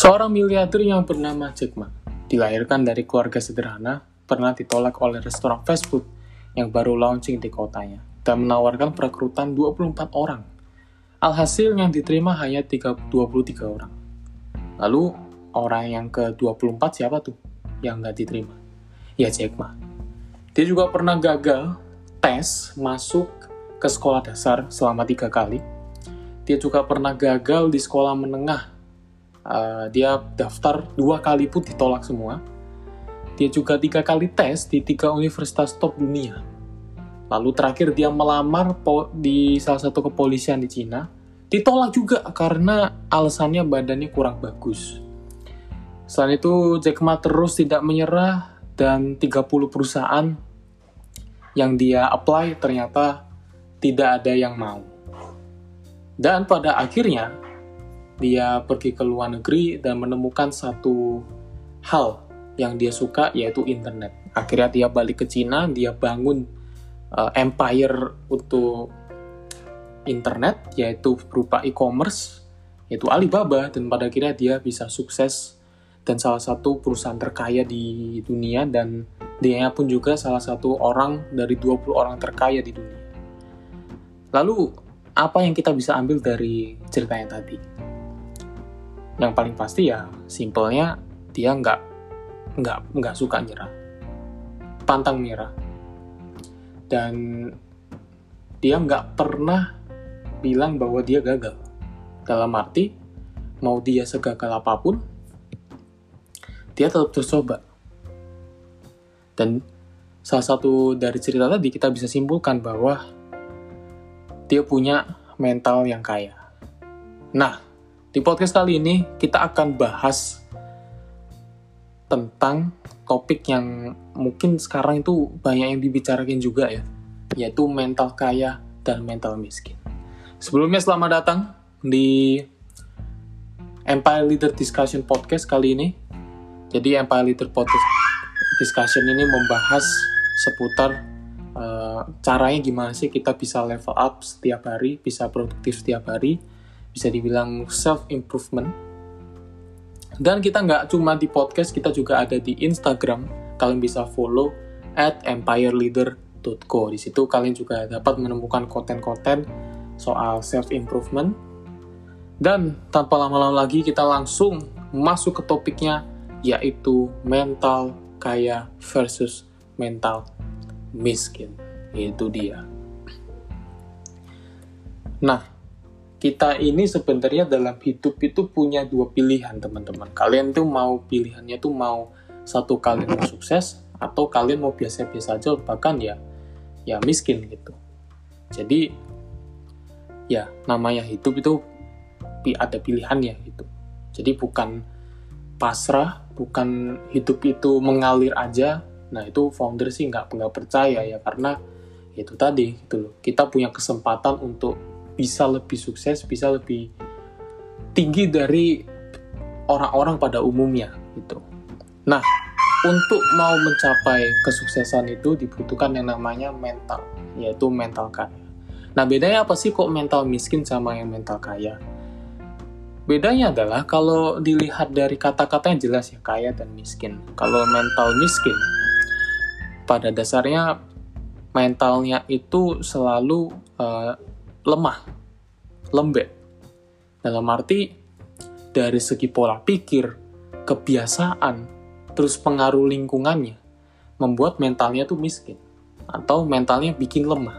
Seorang miliarder yang bernama Jack Ma dilahirkan dari keluarga sederhana, pernah ditolak oleh restoran fast food yang baru launching di kotanya dan menawarkan perekrutan 24 orang. Alhasil yang diterima hanya 3, 23 orang. Lalu orang yang ke-24 siapa tuh yang nggak diterima? Ya Jack Ma. Dia juga pernah gagal tes masuk ke sekolah dasar selama tiga kali. Dia juga pernah gagal di sekolah menengah Uh, dia daftar dua kali pun ditolak semua. Dia juga tiga kali tes di tiga universitas top dunia. Lalu terakhir dia melamar di salah satu kepolisian di Cina. Ditolak juga karena alasannya badannya kurang bagus. Selain itu, Jack Ma terus tidak menyerah dan 30 perusahaan yang dia apply ternyata tidak ada yang mau. Dan pada akhirnya, dia pergi ke luar negeri dan menemukan satu hal yang dia suka yaitu internet. Akhirnya dia balik ke Cina, dia bangun uh, empire untuk internet yaitu berupa e-commerce yaitu Alibaba dan pada akhirnya dia bisa sukses dan salah satu perusahaan terkaya di dunia dan dia pun juga salah satu orang dari 20 orang terkaya di dunia. Lalu apa yang kita bisa ambil dari ceritanya tadi? Yang paling pasti ya simpelnya dia nggak nggak nggak suka nyerah. Pantang menyerah. Dan dia nggak pernah bilang bahwa dia gagal. Dalam arti mau dia segagal apa pun dia tetap terus coba dan salah satu dari cerita tadi kita bisa simpulkan bahwa dia punya mental yang kaya. Nah di podcast kali ini kita akan bahas tentang topik yang mungkin sekarang itu banyak yang dibicarakan juga ya, yaitu mental kaya dan mental miskin. Sebelumnya selamat datang di Empire Leader Discussion Podcast kali ini. Jadi Empire Leader Podcast Discussion ini membahas seputar uh, caranya gimana sih kita bisa level up setiap hari, bisa produktif setiap hari, bisa dibilang self improvement dan kita nggak cuma di podcast kita juga ada di Instagram. Kalian bisa follow at empireleader.co di situ kalian juga dapat menemukan konten-konten soal self improvement dan tanpa lama-lama lagi kita langsung masuk ke topiknya yaitu mental kaya versus mental miskin. Itu dia. Nah kita ini sebenarnya dalam hidup itu punya dua pilihan teman-teman. Kalian tuh mau pilihannya tuh mau satu kalian mau sukses atau kalian mau biasa-biasa aja bahkan ya ya miskin gitu. Jadi ya namanya hidup itu ada pilihannya gitu. Jadi bukan pasrah, bukan hidup itu mengalir aja. Nah itu founder sih nggak nggak percaya ya karena itu tadi gitu loh. Kita punya kesempatan untuk bisa lebih sukses, bisa lebih tinggi dari orang-orang pada umumnya gitu. Nah, untuk mau mencapai kesuksesan itu dibutuhkan yang namanya mental, yaitu mental kaya. Nah, bedanya apa sih kok mental miskin sama yang mental kaya? Bedanya adalah kalau dilihat dari kata-kata yang jelas ya, kaya dan miskin. Kalau mental miskin, pada dasarnya mentalnya itu selalu uh, lemah, lembek. Dalam arti dari segi pola pikir, kebiasaan, terus pengaruh lingkungannya, membuat mentalnya tuh miskin atau mentalnya bikin lemah.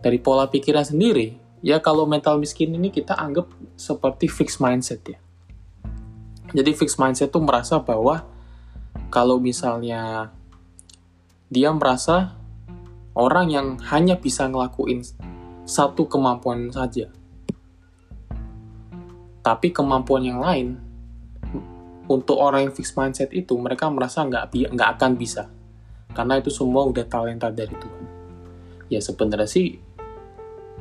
Dari pola pikiran sendiri, ya kalau mental miskin ini kita anggap seperti fixed mindset ya. Jadi fixed mindset tuh merasa bahwa kalau misalnya dia merasa orang yang hanya bisa ngelakuin satu kemampuan saja. Tapi kemampuan yang lain, untuk orang yang fixed mindset itu, mereka merasa nggak nggak akan bisa. Karena itu semua udah talenta dari Tuhan. Ya sebenarnya sih,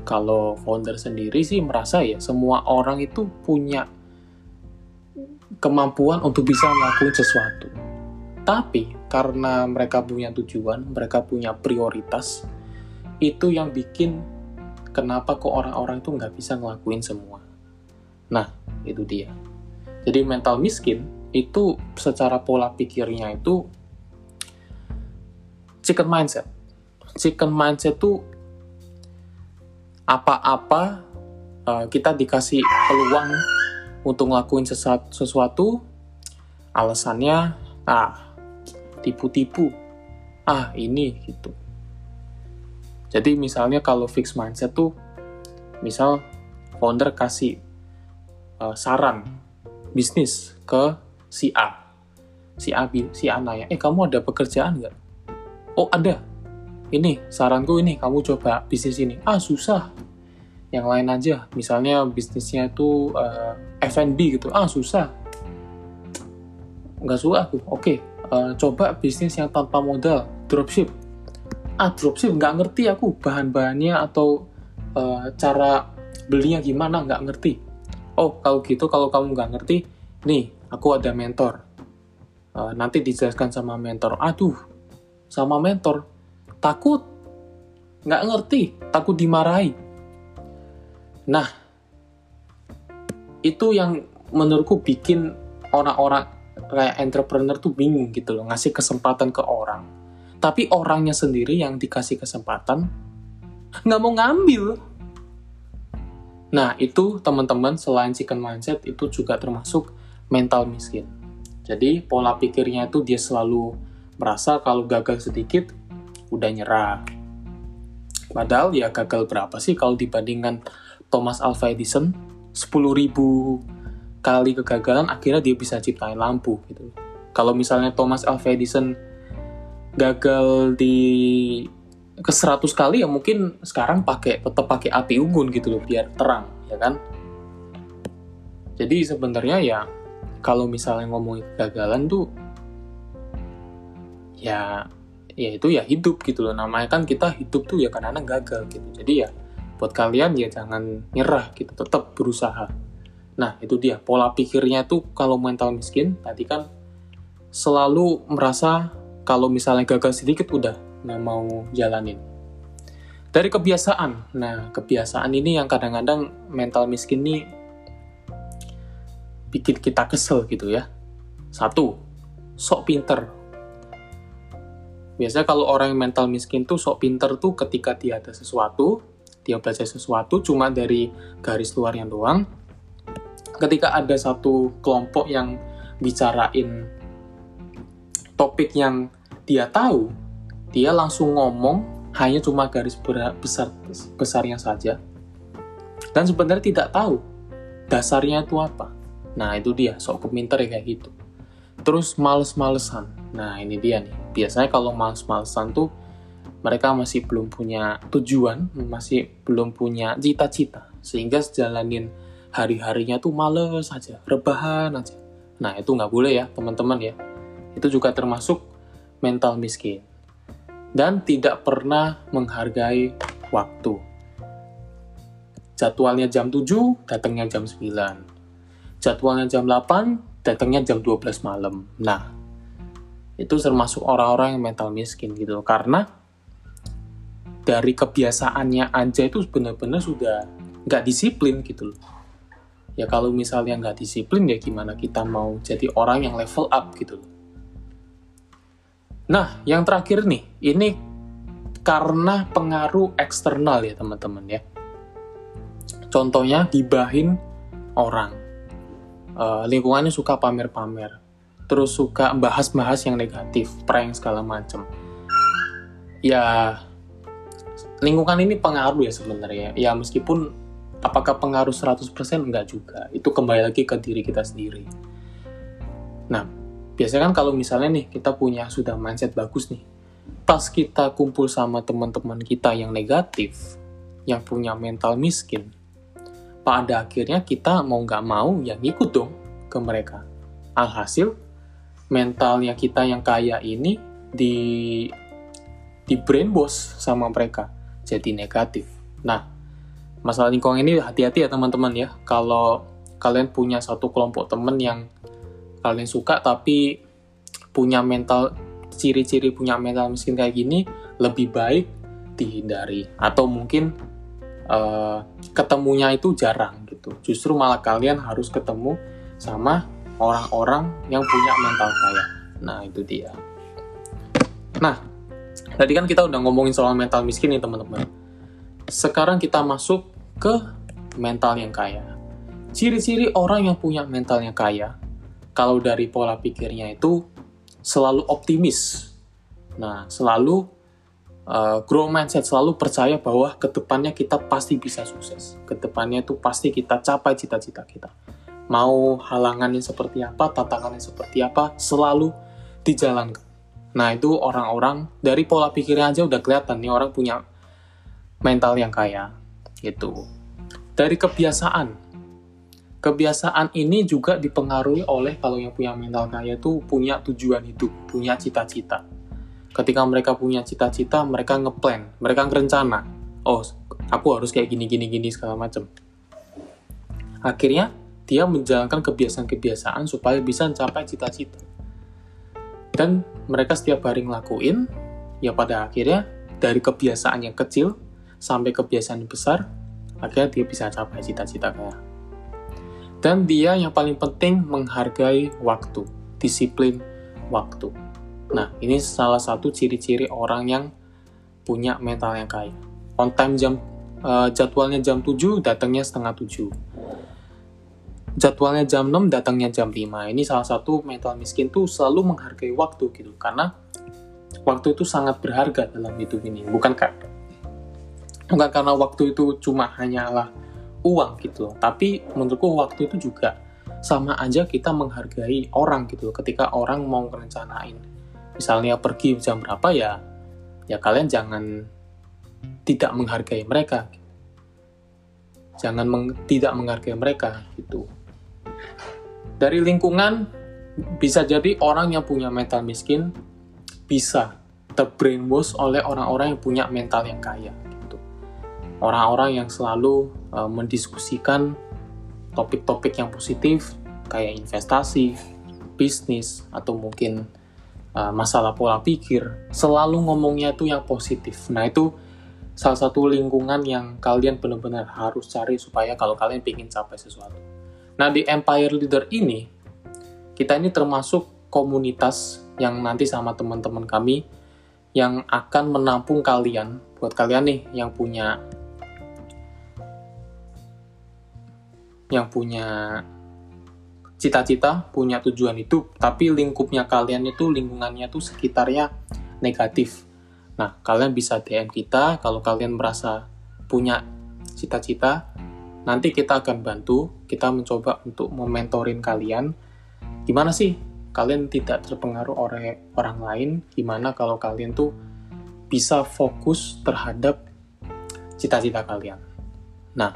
kalau founder sendiri sih merasa ya semua orang itu punya kemampuan untuk bisa melakukan sesuatu. Tapi karena mereka punya tujuan, mereka punya prioritas, itu yang bikin kenapa kok orang-orang itu nggak bisa ngelakuin semua. Nah, itu dia. Jadi mental miskin itu secara pola pikirnya itu chicken mindset. Chicken mindset itu apa-apa uh, kita dikasih peluang untuk ngelakuin sesuatu, sesuatu alasannya ah tipu-tipu ah ini gitu jadi misalnya kalau fix mindset tuh misal founder kasih uh, saran bisnis ke si A. Si A si A nanya eh kamu ada pekerjaan nggak? Oh ada. Ini saranku ini kamu coba bisnis ini. Ah susah. Yang lain aja misalnya bisnisnya itu uh, eh, F&B gitu. Ah susah. Nggak suka aku. Oke okay, uh, coba bisnis yang tanpa modal dropship ah dropship nggak ngerti aku bahan-bahannya atau uh, cara belinya gimana nggak ngerti. Oh kalau gitu kalau kamu nggak ngerti nih aku ada mentor. Uh, nanti dijelaskan sama mentor. Aduh sama mentor takut. Nggak ngerti takut dimarahi. Nah, itu yang menurutku bikin orang-orang kayak entrepreneur tuh bingung gitu loh, ngasih kesempatan ke orang. Tapi orangnya sendiri yang dikasih kesempatan, nggak mau ngambil. Nah, itu teman-teman selain chicken mindset, itu juga termasuk mental miskin. Jadi, pola pikirnya itu dia selalu merasa kalau gagal sedikit, udah nyerah. Padahal ya gagal berapa sih kalau dibandingkan Thomas Alva Edison 10.000 kali kegagalan akhirnya dia bisa ciptain lampu gitu. Kalau misalnya Thomas Alva Edison gagal di ke 100 kali ya mungkin sekarang pakai tetap pakai api unggun gitu loh biar terang ya kan. Jadi sebenarnya ya kalau misalnya ngomongin kegagalan tuh ya ya itu ya hidup gitu loh. Namanya kan kita hidup tuh ya karena gagal gitu. Jadi ya buat kalian ya jangan nyerah gitu tetap berusaha. Nah itu dia. Pola pikirnya tuh kalau mental miskin tadi kan selalu merasa kalau misalnya gagal sedikit udah. Nggak mau jalanin. Dari kebiasaan. Nah kebiasaan ini yang kadang-kadang mental miskin nih bikin kita kesel gitu ya. Satu sok pinter. Biasanya kalau orang yang mental miskin tuh sok pinter tuh ketika dia ada sesuatu dia belajar sesuatu cuma dari garis luar yang doang. Ketika ada satu kelompok yang bicarain topik yang dia tahu dia langsung ngomong hanya cuma garis besar besarnya saja. Dan sebenarnya tidak tahu dasarnya itu apa. Nah itu dia sok keminter ya kayak gitu. Terus males-malesan. Nah ini dia nih. Biasanya kalau males-malesan tuh mereka masih belum punya tujuan, masih belum punya cita-cita, sehingga sejalanin hari-harinya tuh males aja, rebahan aja. Nah itu nggak boleh ya teman-teman ya. Itu juga termasuk mental miskin. Dan tidak pernah menghargai waktu. Jadwalnya jam 7, datangnya jam 9. Jadwalnya jam 8, datangnya jam 12 malam. Nah, itu termasuk orang-orang yang mental miskin gitu. Karena dari kebiasaannya aja itu benar-benar sudah nggak disiplin gitu loh. Ya kalau misalnya nggak disiplin ya gimana kita mau jadi orang yang level up gitu loh. Nah, yang terakhir nih, ini karena pengaruh eksternal ya teman-teman ya. Contohnya gibahin orang. Uh, lingkungannya suka pamer-pamer. Terus suka bahas-bahas yang negatif, prank segala macem. Ya, lingkungan ini pengaruh ya sebenarnya. Ya meskipun apakah pengaruh 100% enggak juga. Itu kembali lagi ke diri kita sendiri. Nah, biasanya kan kalau misalnya nih kita punya sudah mindset bagus nih. Pas kita kumpul sama teman-teman kita yang negatif, yang punya mental miskin, pada akhirnya kita mau nggak mau ya ngikut dong ke mereka. Alhasil, mentalnya kita yang kaya ini di di brainwash sama mereka jadi negatif. Nah, masalah lingkungan ini hati-hati ya teman-teman ya. Kalau kalian punya satu kelompok teman yang kalian suka tapi punya mental ciri-ciri punya mental miskin kayak gini lebih baik dihindari atau mungkin uh, ketemunya itu jarang gitu. Justru malah kalian harus ketemu sama orang-orang yang punya mental kaya. Nah, itu dia. Nah, tadi kan kita udah ngomongin soal mental miskin nih, teman-teman. Sekarang kita masuk ke mental yang kaya. Ciri-ciri orang yang punya mental yang kaya, kalau dari pola pikirnya itu selalu optimis. Nah, selalu uh, grow mindset, selalu percaya bahwa ke depannya kita pasti bisa sukses. Ke depannya itu pasti kita capai cita-cita kita mau halangannya seperti apa, tantangannya seperti apa, selalu dijalankan. Nah, itu orang-orang dari pola pikirnya aja udah kelihatan nih orang punya mental yang kaya gitu. Dari kebiasaan. Kebiasaan ini juga dipengaruhi oleh kalau yang punya mental kaya itu punya tujuan hidup, punya cita-cita. Ketika mereka punya cita-cita, mereka ngeplan, mereka ngerencana. Oh, aku harus kayak gini gini gini segala macam. Akhirnya dia menjalankan kebiasaan-kebiasaan supaya bisa mencapai cita-cita. Dan mereka setiap hari ngelakuin, ya pada akhirnya dari kebiasaan yang kecil sampai kebiasaan yang besar, akhirnya dia bisa capai cita-cita kayak. Dan dia yang paling penting menghargai waktu, disiplin waktu. Nah, ini salah satu ciri-ciri orang yang punya mental yang kaya. On time jam uh, jadwalnya jam 7, datangnya setengah 7 jadwalnya jam 6, datangnya jam 5. Ini salah satu mental miskin tuh selalu menghargai waktu gitu. Karena waktu itu sangat berharga dalam hidup ini. Bukan karena bukan karena waktu itu cuma hanyalah uang gitu. Tapi menurutku waktu itu juga sama aja kita menghargai orang gitu Ketika orang mau merencanain misalnya pergi jam berapa ya ya kalian jangan tidak menghargai mereka. Jangan meng, tidak menghargai mereka gitu. Dari lingkungan bisa jadi orang yang punya mental miskin bisa terbrainwash oleh orang-orang yang punya mental yang kaya. Orang-orang yang selalu uh, mendiskusikan topik-topik yang positif kayak investasi, bisnis atau mungkin uh, masalah pola pikir, selalu ngomongnya itu yang positif. Nah, itu salah satu lingkungan yang kalian benar-benar harus cari supaya kalau kalian ingin capai sesuatu. Nah, di Empire Leader ini, kita ini termasuk komunitas yang nanti sama teman-teman kami yang akan menampung kalian, buat kalian nih yang punya yang punya cita-cita, punya tujuan hidup, tapi lingkupnya kalian itu lingkungannya tuh sekitarnya negatif. Nah, kalian bisa DM kita kalau kalian merasa punya cita-cita, Nanti kita akan bantu, kita mencoba untuk mementorin kalian. Gimana sih kalian tidak terpengaruh oleh orang lain? Gimana kalau kalian tuh bisa fokus terhadap cita-cita kalian? Nah,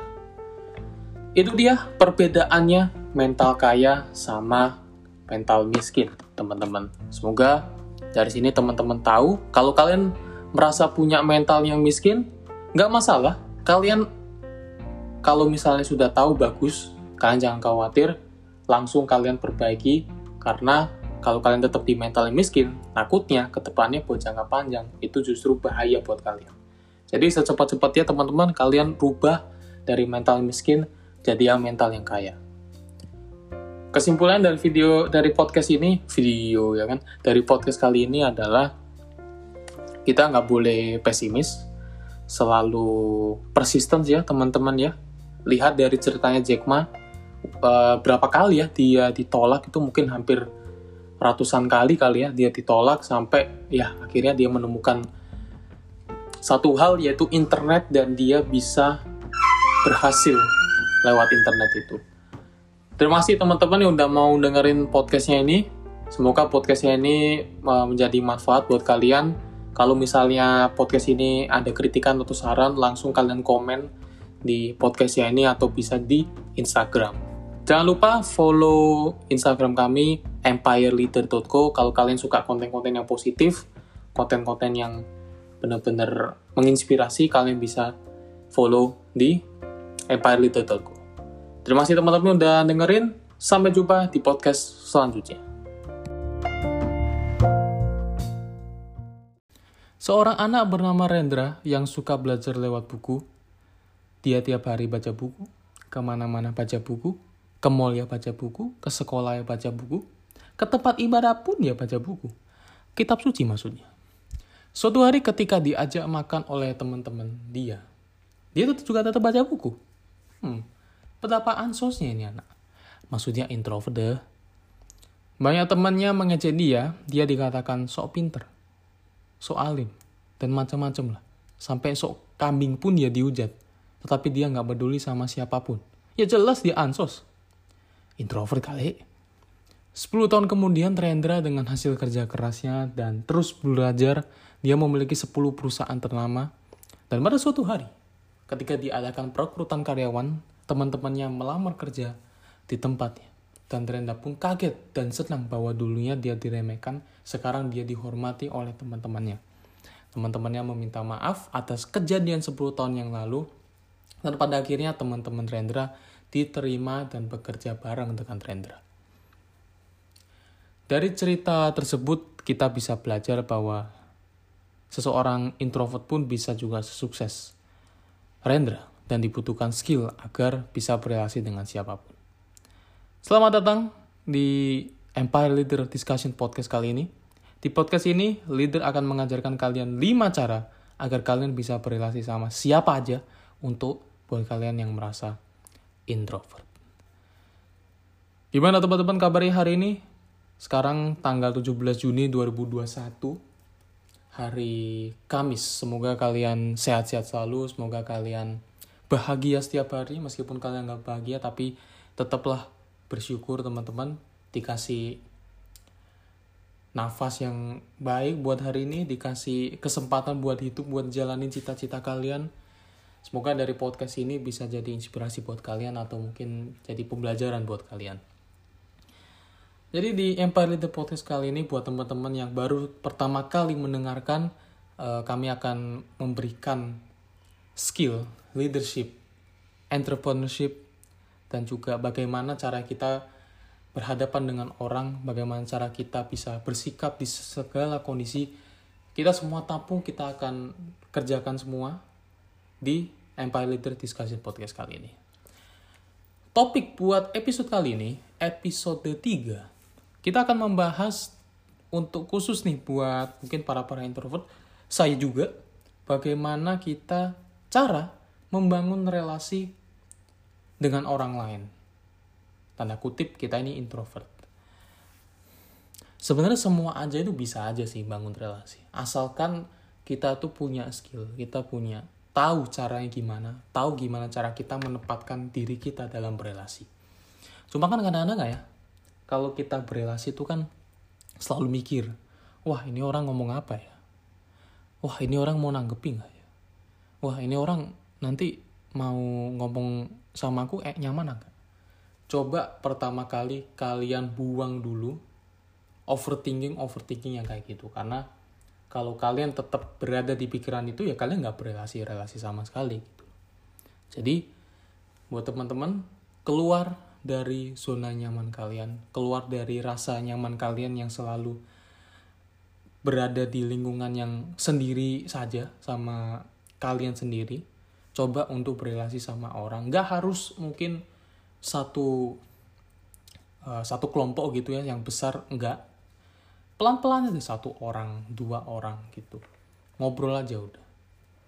itu dia perbedaannya mental kaya sama mental miskin, teman-teman. Semoga dari sini teman-teman tahu kalau kalian merasa punya mental yang miskin, nggak masalah. Kalian kalau misalnya sudah tahu bagus, kalian jangan khawatir, langsung kalian perbaiki, karena kalau kalian tetap di mental yang miskin, takutnya ke depannya buat jangka panjang, itu justru bahaya buat kalian. Jadi secepat-cepatnya teman-teman, kalian rubah dari mental miskin jadi yang mental yang kaya. Kesimpulan dari video dari podcast ini, video ya kan, dari podcast kali ini adalah kita nggak boleh pesimis, selalu persisten ya teman-teman ya, lihat dari ceritanya Jack Ma uh, berapa kali ya dia ditolak itu mungkin hampir ratusan kali kali ya dia ditolak sampai ya akhirnya dia menemukan satu hal yaitu internet dan dia bisa berhasil lewat internet itu. Terima kasih teman-teman yang udah mau dengerin podcastnya ini. Semoga podcastnya ini uh, menjadi manfaat buat kalian. Kalau misalnya podcast ini ada kritikan atau saran, langsung kalian komen di podcast ya ini atau bisa di Instagram. Jangan lupa follow Instagram kami empireleader.co kalau kalian suka konten-konten yang positif, konten-konten yang benar-benar menginspirasi, kalian bisa follow di empireleader.co. Terima kasih teman-teman udah dengerin. Sampai jumpa di podcast selanjutnya. Seorang anak bernama Rendra yang suka belajar lewat buku dia tiap hari baca buku, ke mana-mana baca buku, Ke mall ya baca buku, ke sekolah ya baca buku, ke tempat ibadah pun ya baca buku. Kitab suci maksudnya. Suatu hari ketika diajak makan oleh teman-teman dia, dia tuh juga tetap baca buku. Hmm, betapa ansosnya ini anak. Maksudnya introvert deh. Banyak temannya mengejek dia, dia dikatakan sok pinter, sok alim, dan macam-macam lah. Sampai sok kambing pun dia dihujat. Tetapi dia nggak peduli sama siapa pun. Ya jelas dia ansos. Introvert kali. 10 tahun kemudian Rendra dengan hasil kerja kerasnya dan terus belajar, dia memiliki 10 perusahaan ternama. Dan pada suatu hari, ketika diadakan perekrutan karyawan, teman-temannya melamar kerja di tempatnya. Dan Rendra pun kaget dan senang bahwa dulunya dia diremehkan, sekarang dia dihormati oleh teman-temannya. Teman-temannya meminta maaf atas kejadian 10 tahun yang lalu, dan pada akhirnya teman-teman Rendra diterima dan bekerja bareng dengan Rendra. Dari cerita tersebut kita bisa belajar bahwa seseorang introvert pun bisa juga sukses Rendra dan dibutuhkan skill agar bisa berrelasi dengan siapa pun. Selamat datang di Empire Leader Discussion Podcast kali ini. Di podcast ini, leader akan mengajarkan kalian 5 cara agar kalian bisa berrelasi sama siapa aja untuk buat kalian yang merasa introvert. Gimana teman-teman kabarnya hari ini? Sekarang tanggal 17 Juni 2021, hari Kamis. Semoga kalian sehat-sehat selalu, semoga kalian bahagia setiap hari, meskipun kalian nggak bahagia, tapi tetaplah bersyukur teman-teman dikasih nafas yang baik buat hari ini, dikasih kesempatan buat hidup, buat jalanin cita-cita kalian, Semoga dari podcast ini bisa jadi inspirasi buat kalian atau mungkin jadi pembelajaran buat kalian. Jadi di Empire Leader Podcast kali ini buat teman-teman yang baru pertama kali mendengarkan, uh, kami akan memberikan skill, leadership, entrepreneurship, dan juga bagaimana cara kita berhadapan dengan orang, bagaimana cara kita bisa bersikap di segala kondisi. Kita semua tampung, kita akan kerjakan semua di Empire Leader Discussion Podcast kali ini. Topik buat episode kali ini, episode 3. Kita akan membahas untuk khusus nih buat mungkin para-para introvert, saya juga, bagaimana kita cara membangun relasi dengan orang lain. Tanda kutip kita ini introvert. Sebenarnya semua aja itu bisa aja sih bangun relasi. Asalkan kita tuh punya skill, kita punya tahu caranya gimana, tahu gimana cara kita menempatkan diri kita dalam berelasi. Cuma kan kadang-kadang ya, kalau kita berelasi itu kan selalu mikir, wah ini orang ngomong apa ya? Wah ini orang mau nanggepi nggak ya? Wah ini orang nanti mau ngomong sama aku eh nyaman nggak? Coba pertama kali kalian buang dulu overthinking overthinking yang kayak gitu karena kalau kalian tetap berada di pikiran itu ya kalian nggak berrelasi relasi sama sekali gitu. Jadi buat teman-teman keluar dari zona nyaman kalian, keluar dari rasa nyaman kalian yang selalu berada di lingkungan yang sendiri saja sama kalian sendiri. Coba untuk berrelasi sama orang, nggak harus mungkin satu uh, satu kelompok gitu ya yang besar nggak pelan-pelan aja satu orang, dua orang gitu. Ngobrol aja udah.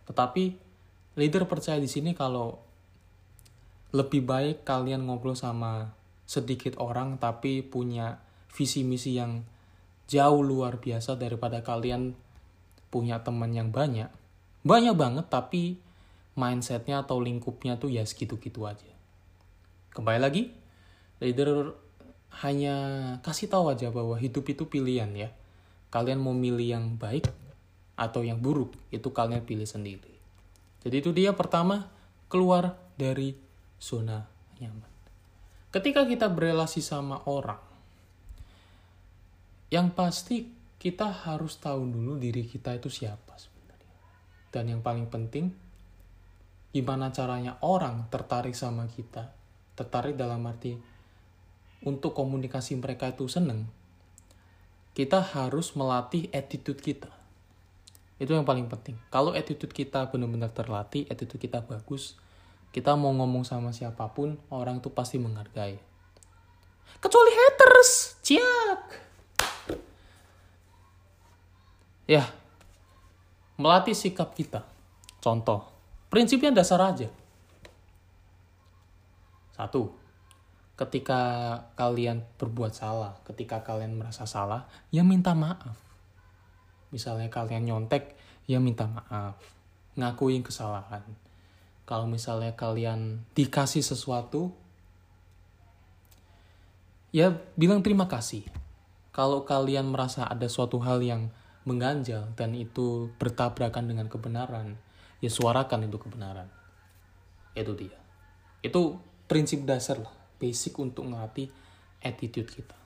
Tetapi leader percaya di sini kalau lebih baik kalian ngobrol sama sedikit orang tapi punya visi misi yang jauh luar biasa daripada kalian punya teman yang banyak. Banyak banget tapi mindsetnya atau lingkupnya tuh ya segitu-gitu aja. Kembali lagi, leader hanya kasih tahu aja bahwa hidup itu pilihan ya. Kalian mau milih yang baik atau yang buruk, itu kalian pilih sendiri. Jadi itu dia pertama, keluar dari zona nyaman. Ketika kita berelasi sama orang, yang pasti kita harus tahu dulu diri kita itu siapa sebenarnya. Dan yang paling penting, gimana caranya orang tertarik sama kita. Tertarik dalam arti untuk komunikasi mereka itu seneng, kita harus melatih attitude kita. Itu yang paling penting. Kalau attitude kita benar-benar terlatih, attitude kita bagus, kita mau ngomong sama siapa pun, orang itu pasti menghargai. Kecuali haters. Ciak. Ya. Melatih sikap kita. Contoh. Prinsipnya dasar aja. Satu. Ketika kalian berbuat salah, ketika kalian merasa salah, ya minta maaf. Misalnya kalian nyontek, ya minta maaf. Ngakuin kesalahan. Kalau misalnya kalian dikasih sesuatu, ya bilang terima kasih. Kalau kalian merasa ada suatu hal yang mengganjal dan itu bertabrakan dengan kebenaran, ya suarakan itu kebenaran. Itu dia. Itu prinsip dasar lah, basic untuk ngelatih attitude kita.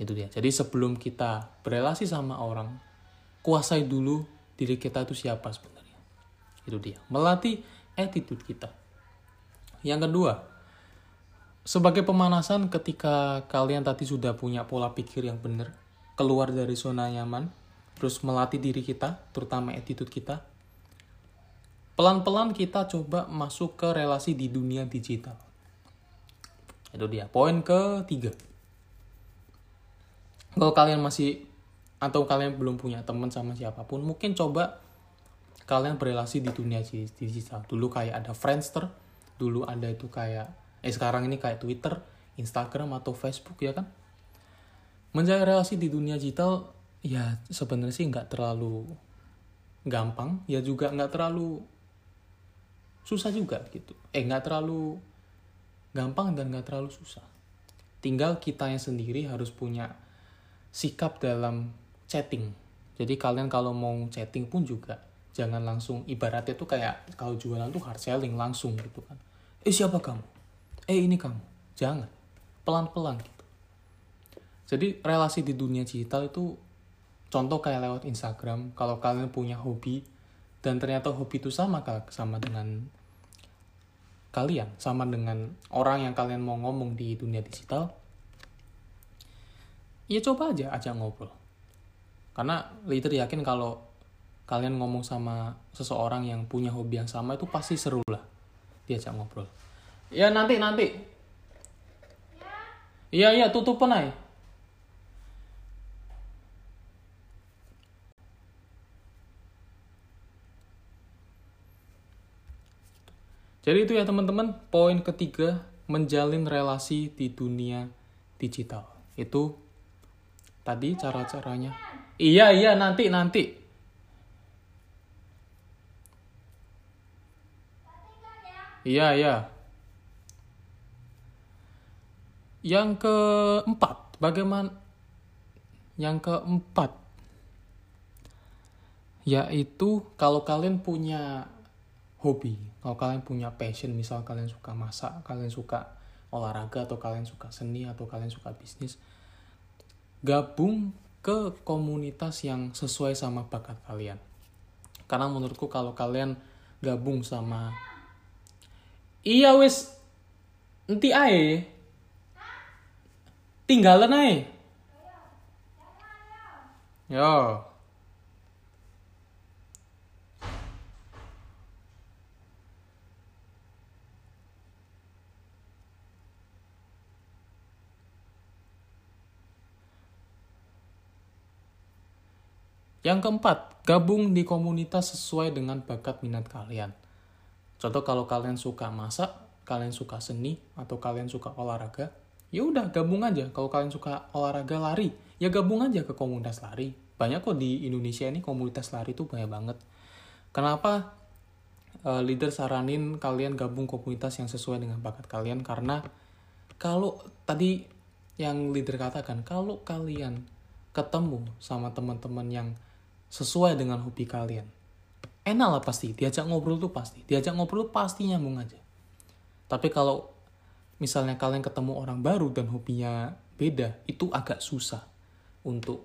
Itu dia. Jadi sebelum kita berelasi sama orang, kuasai dulu diri kita itu siapa sebenarnya. Itu dia. Melatih attitude kita. Yang kedua, sebagai pemanasan ketika kalian tadi sudah punya pola pikir yang benar, keluar dari zona nyaman, terus melatih diri kita, terutama attitude kita, pelan-pelan kita coba masuk ke relasi di dunia digital. Itu dia. Poin ketiga. Kalau kalian masih atau kalian belum punya teman sama siapa pun, mungkin coba kalian berrelasi di dunia digital. Dulu kayak ada Friendster, dulu ada itu kayak eh sekarang ini kayak Twitter, Instagram atau Facebook ya kan. Menjaga relasi di dunia digital ya sebenarnya sih nggak terlalu gampang, ya juga nggak terlalu susah juga gitu. Eh nggak terlalu gampang dan nggak terlalu susah. Tinggal kita yang sendiri harus punya sikap dalam chatting. Jadi kalian kalau mau chatting pun juga jangan langsung ibaratnya tuh kayak kalau jualan tuh hard selling langsung gitu kan. Eh siapa kamu? eh ini kamu jangan pelan-pelan gitu jadi relasi di dunia digital itu contoh kayak lewat Instagram kalau kalian punya hobi dan ternyata hobi itu sama sama dengan kalian sama dengan orang yang kalian mau ngomong di dunia digital ya coba aja aja ngobrol karena leader yakin kalau kalian ngomong sama seseorang yang punya hobi yang sama itu pasti seru lah diajak ngobrol Ya nanti nanti. Iya iya tutup aja. Jadi itu ya teman-teman, poin ketiga menjalin relasi di dunia digital. Itu tadi cara-caranya. Iya iya nanti nanti. Iya iya. Yang keempat, bagaimana? Yang keempat, yaitu kalau kalian punya hobi, kalau kalian punya passion, misal kalian suka masak, kalian suka olahraga, atau kalian suka seni, atau kalian suka bisnis, gabung ke komunitas yang sesuai sama bakat kalian. Karena menurutku kalau kalian gabung sama iya wis nanti ae tinggalan aja. Yo. Yang keempat, gabung di komunitas sesuai dengan bakat minat kalian. Contoh kalau kalian suka masak, kalian suka seni, atau kalian suka olahraga, ya udah gabung aja. Kalau kalian suka olahraga lari ya gabung aja ke komunitas lari. Banyak kok di Indonesia ini komunitas lari tuh banyak banget. Kenapa uh, leader saranin kalian gabung komunitas yang sesuai dengan bakat kalian? Karena kalau tadi yang leader katakan kalau kalian ketemu sama teman-teman yang sesuai dengan hobi kalian enak lah pasti diajak ngobrol tuh pasti diajak ngobrol pasti nyambung aja tapi kalau misalnya kalian ketemu orang baru dan hobinya beda, itu agak susah untuk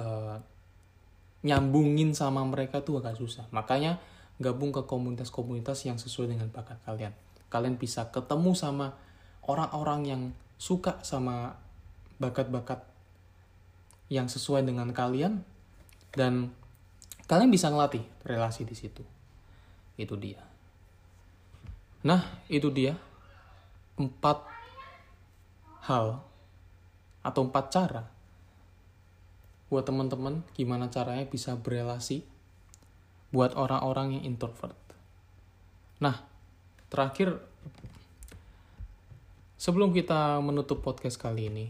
uh, nyambungin sama mereka tuh agak susah. Makanya gabung ke komunitas-komunitas yang sesuai dengan bakat kalian. Kalian bisa ketemu sama orang-orang yang suka sama bakat-bakat yang sesuai dengan kalian dan kalian bisa ngelatih relasi di situ. Itu dia. Nah, itu dia empat hal atau empat cara buat teman-teman gimana caranya bisa berelasi buat orang-orang yang introvert. Nah, terakhir sebelum kita menutup podcast kali ini,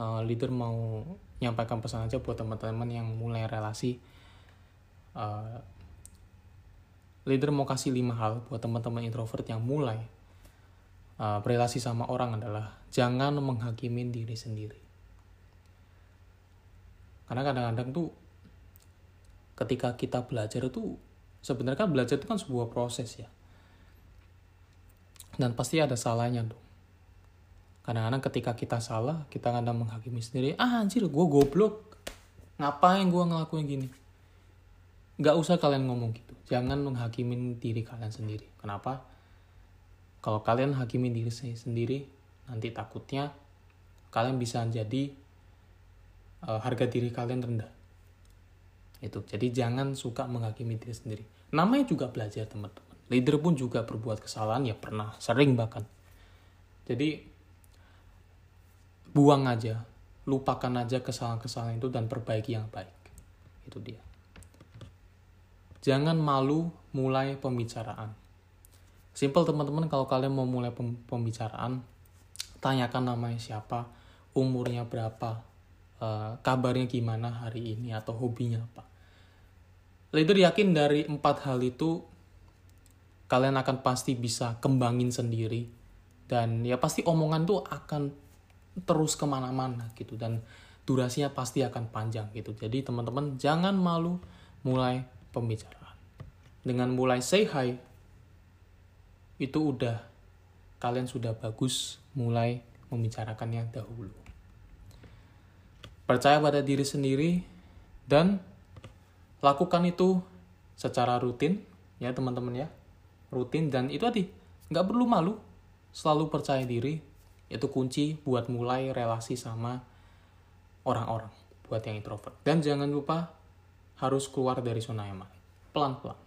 uh, leader mau nyampaikan pesan aja buat teman-teman yang mulai relasi. Uh, leader mau kasih lima hal buat teman-teman introvert yang mulai uh, berelasi sama orang adalah jangan menghakimi diri sendiri. Karena kadang-kadang tuh ketika kita belajar itu sebenarnya kan belajar itu kan sebuah proses ya. Dan pasti ada salahnya tuh. Kadang-kadang ketika kita salah, kita kadang menghakimi sendiri, ah anjir gue goblok. Ngapain gue ngelakuin gini? Gak usah kalian ngomong gitu. Jangan menghakimin diri kalian sendiri. Kenapa? Kalau kalian hakimin diri sendiri, nanti takutnya kalian bisa jadi uh, harga diri kalian rendah. Itu. Jadi jangan suka menghakimi diri sendiri. Namanya juga belajar teman-teman. Leader pun juga berbuat kesalahan ya pernah sering bahkan. Jadi buang aja lupakan aja kesalahan-kesalahan itu dan perbaiki yang baik. Itu dia jangan malu mulai pembicaraan simple teman-teman kalau kalian mau mulai pembicaraan tanyakan namanya siapa umurnya berapa uh, kabarnya gimana hari ini atau hobinya apa. Leader yakin dari empat hal itu kalian akan pasti bisa kembangin sendiri dan ya pasti omongan tuh akan terus ke mana-mana gitu dan durasinya pasti akan panjang gitu. Jadi teman-teman jangan malu mulai pembicaraan. Dengan mulai say hi itu udah kalian sudah bagus mulai membicarakannya dahulu percaya pada diri sendiri, dan lakukan itu secara rutin, ya teman-teman ya, rutin dan itu tadi nggak perlu malu, selalu percaya diri, itu kunci buat mulai relasi sama orang-orang, buat yang introvert. Dan jangan lupa harus keluar dari zona nyaman, pelan-pelan.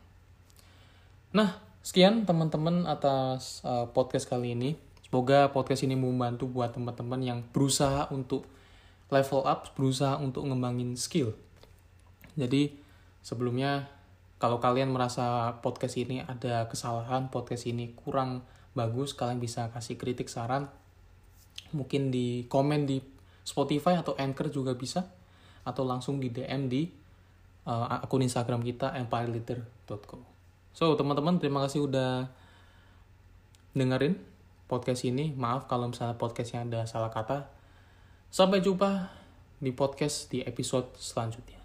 Nah, sekian teman-teman atas uh, podcast kali ini. Semoga podcast ini membantu buat teman-teman yang berusaha untuk level up, berusaha untuk ngembangin skill. Jadi sebelumnya kalau kalian merasa podcast ini ada kesalahan, podcast ini kurang bagus, kalian bisa kasih kritik saran. Mungkin di komen di Spotify atau Anchor juga bisa atau langsung di DM di uh, akun Instagram kita empireleader.co. So, teman-teman terima kasih udah dengerin podcast ini. Maaf kalau misalnya podcastnya ada salah kata. Sampai jumpa di podcast di episode selanjutnya.